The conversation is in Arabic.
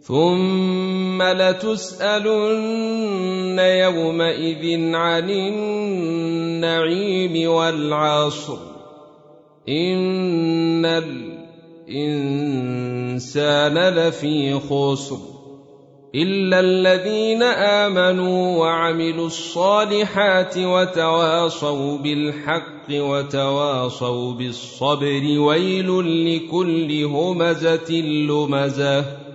ثم لتسألن يومئذ عن النعيم والعصر. إن الإنسان لفي خسر. إلا الذين آمنوا وعملوا الصالحات وتواصوا بالحق وتواصوا بالصبر. ويل لكل همزة لمزة.